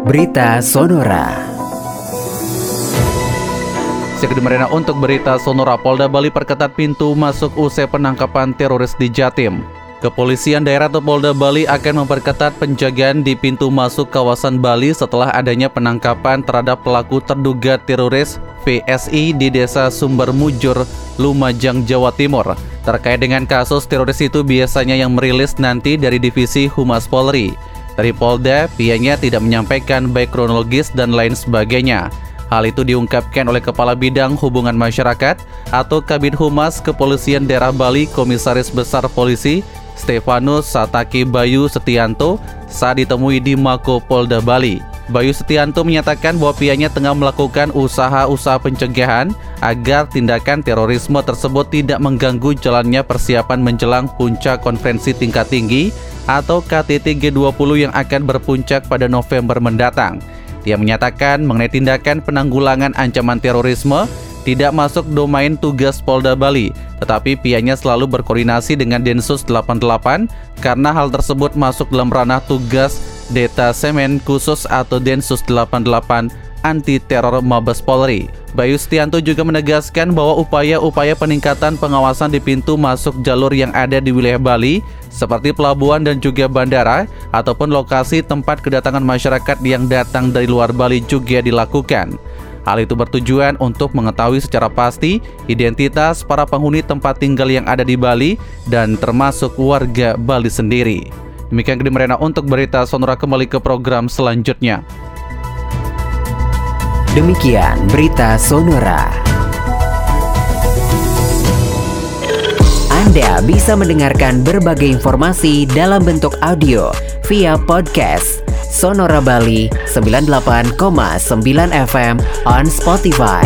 Berita Sonora. Sekedi Marina untuk berita Sonora Polda Bali perketat pintu masuk usai penangkapan teroris di Jatim. Kepolisian daerah atau Polda Bali akan memperketat penjagaan di pintu masuk kawasan Bali setelah adanya penangkapan terhadap pelaku terduga teroris VSI di Desa Sumber Mujur, Lumajang, Jawa Timur. Terkait dengan kasus teroris itu biasanya yang merilis nanti dari Divisi Humas Polri. Dari Polda, pihaknya tidak menyampaikan baik kronologis dan lain sebagainya. Hal itu diungkapkan oleh Kepala Bidang Hubungan Masyarakat atau Kabid Humas Kepolisian Daerah Bali Komisaris Besar Polisi Stefanus Sataki Bayu Setianto saat ditemui di Mako Polda Bali. Bayu Setianto menyatakan bahwa pihaknya tengah melakukan usaha-usaha pencegahan agar tindakan terorisme tersebut tidak mengganggu jalannya persiapan menjelang puncak konferensi tingkat tinggi atau KTT G20 yang akan berpuncak pada November mendatang. Dia menyatakan mengenai tindakan penanggulangan ancaman terorisme tidak masuk domain tugas Polda Bali, tetapi pihaknya selalu berkoordinasi dengan Densus 88 karena hal tersebut masuk dalam ranah tugas Detasemen Khusus atau Densus 88 anti teror Mabes Polri. Bayu Stianto juga menegaskan bahwa upaya-upaya peningkatan pengawasan di pintu masuk jalur yang ada di wilayah Bali seperti pelabuhan dan juga bandara ataupun lokasi tempat kedatangan masyarakat yang datang dari luar Bali juga dilakukan. Hal itu bertujuan untuk mengetahui secara pasti identitas para penghuni tempat tinggal yang ada di Bali dan termasuk warga Bali sendiri. Demikian Gede Merena untuk berita Sonora kembali ke program selanjutnya. Demikian berita Sonora. Anda bisa mendengarkan berbagai informasi dalam bentuk audio via podcast Sonora Bali 98,9 FM on Spotify.